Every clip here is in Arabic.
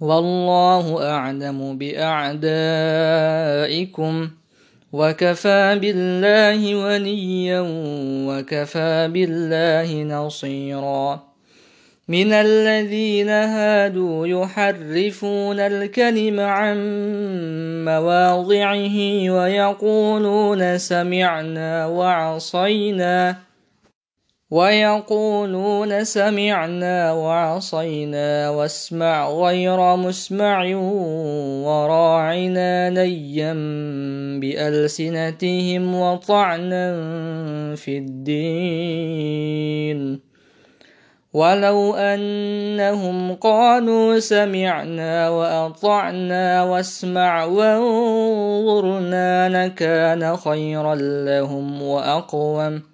والله أعلم بأعدائكم. وكفى بالله وليا وكفى بالله نصيرا. من الذين هادوا يحرفون الكلم عن مواضعه ويقولون سمعنا وعصينا. ويقولون سمعنا وعصينا واسمع غير مسمع وراعنا نيا بألسنتهم وطعنا في الدين. ولو أنهم قالوا سمعنا وأطعنا واسمع وانظرنا لكان خيرا لهم وأقوم.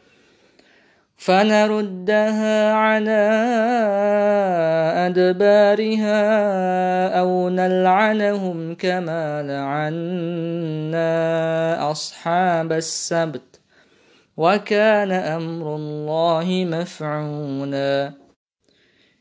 فنردها على أدبارها أو نلعنهم كما لعنا أصحاب السبت وكان أمر الله مفعولا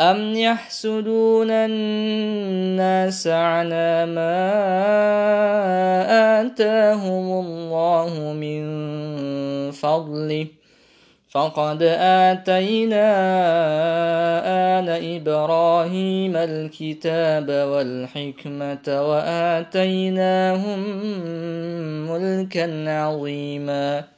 أم يحسدون الناس على ما آتاهم الله من فضله فقد آتينا آل إبراهيم الكتاب والحكمة وآتيناهم ملكا عظيما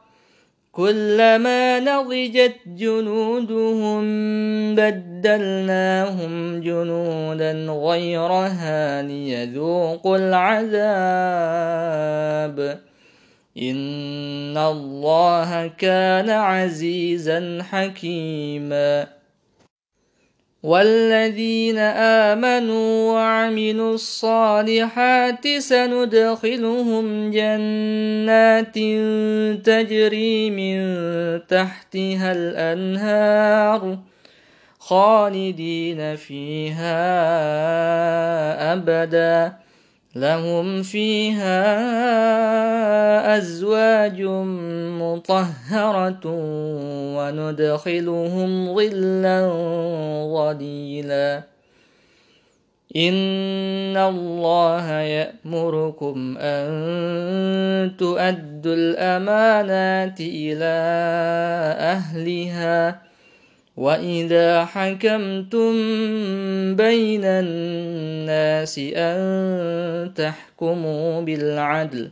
كلما نضجت جنودهم بدلناهم جنودا غيرها ليذوقوا العذاب. إن الله كان عزيزا حكيما. والذين آمنوا وعملوا الصالحات سندخلهم جنات تجري من تحتها الأنهار خالدين فيها أبدا لهم فيها أزواج مطهرة وندخلهم ظلا ظليلا. إن الله يأمركم أن تؤدوا الأمانات إلى أهلها وإذا حكمتم بين الناس أن تحكموا بالعدل.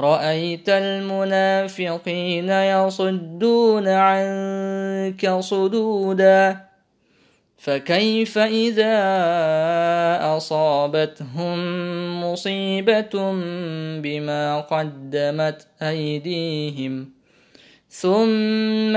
رأيت المنافقين يصدون عنك صدودا فكيف إذا أصابتهم مصيبة بما قدمت أيديهم؟ ثم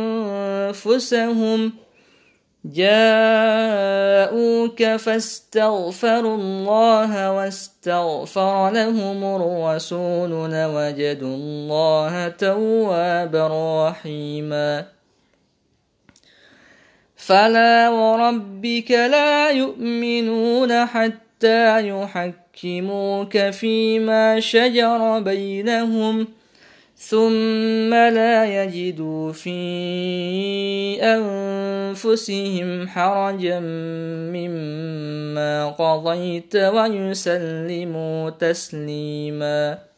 أنفسهم جاءوك فاستغفروا الله واستغفر لهم الرسول لوجدوا الله توابا رحيما. فلا وربك لا يؤمنون حتى يحكموك فيما شجر بينهم ثم لا يجدوا في أنفسهم حرجا مما قضيت ويسلموا تسليماً.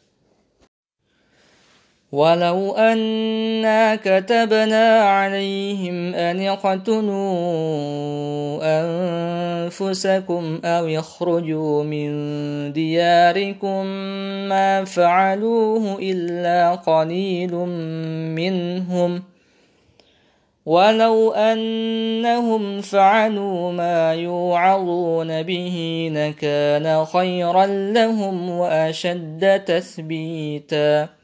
ولو أنا كتبنا عليهم أن يقتلوا أنفسكم أو يخرجوا من دياركم ما فعلوه إلا قليل منهم. ولو أنهم فعلوا ما يوعظون به لكان خيرا لهم وأشد تثبيتاً.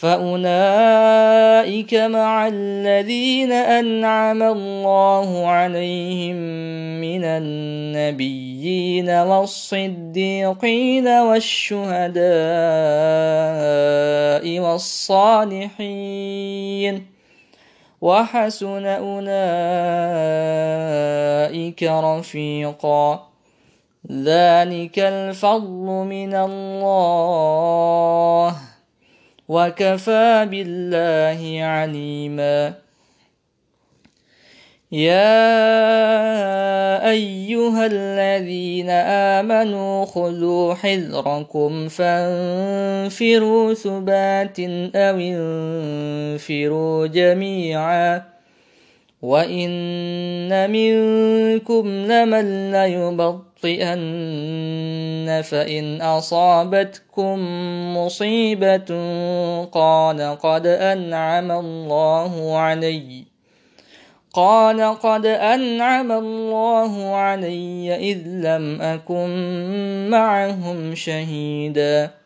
فأولئك مع الذين أنعم الله عليهم من النبيين والصديقين والشهداء والصالحين وحسن أولئك رفيقا. ذلك الفضل من الله. وكفى بالله عليما. يا أيها الذين آمنوا خذوا حذركم فانفروا ثبات أو انفروا جميعا. وإن منكم لمن ليبطل لتخطئن فإن أصابتكم مصيبة قال قد أنعم الله علي. قال قد أنعم الله علي إذ لم أكن معهم شهيداً.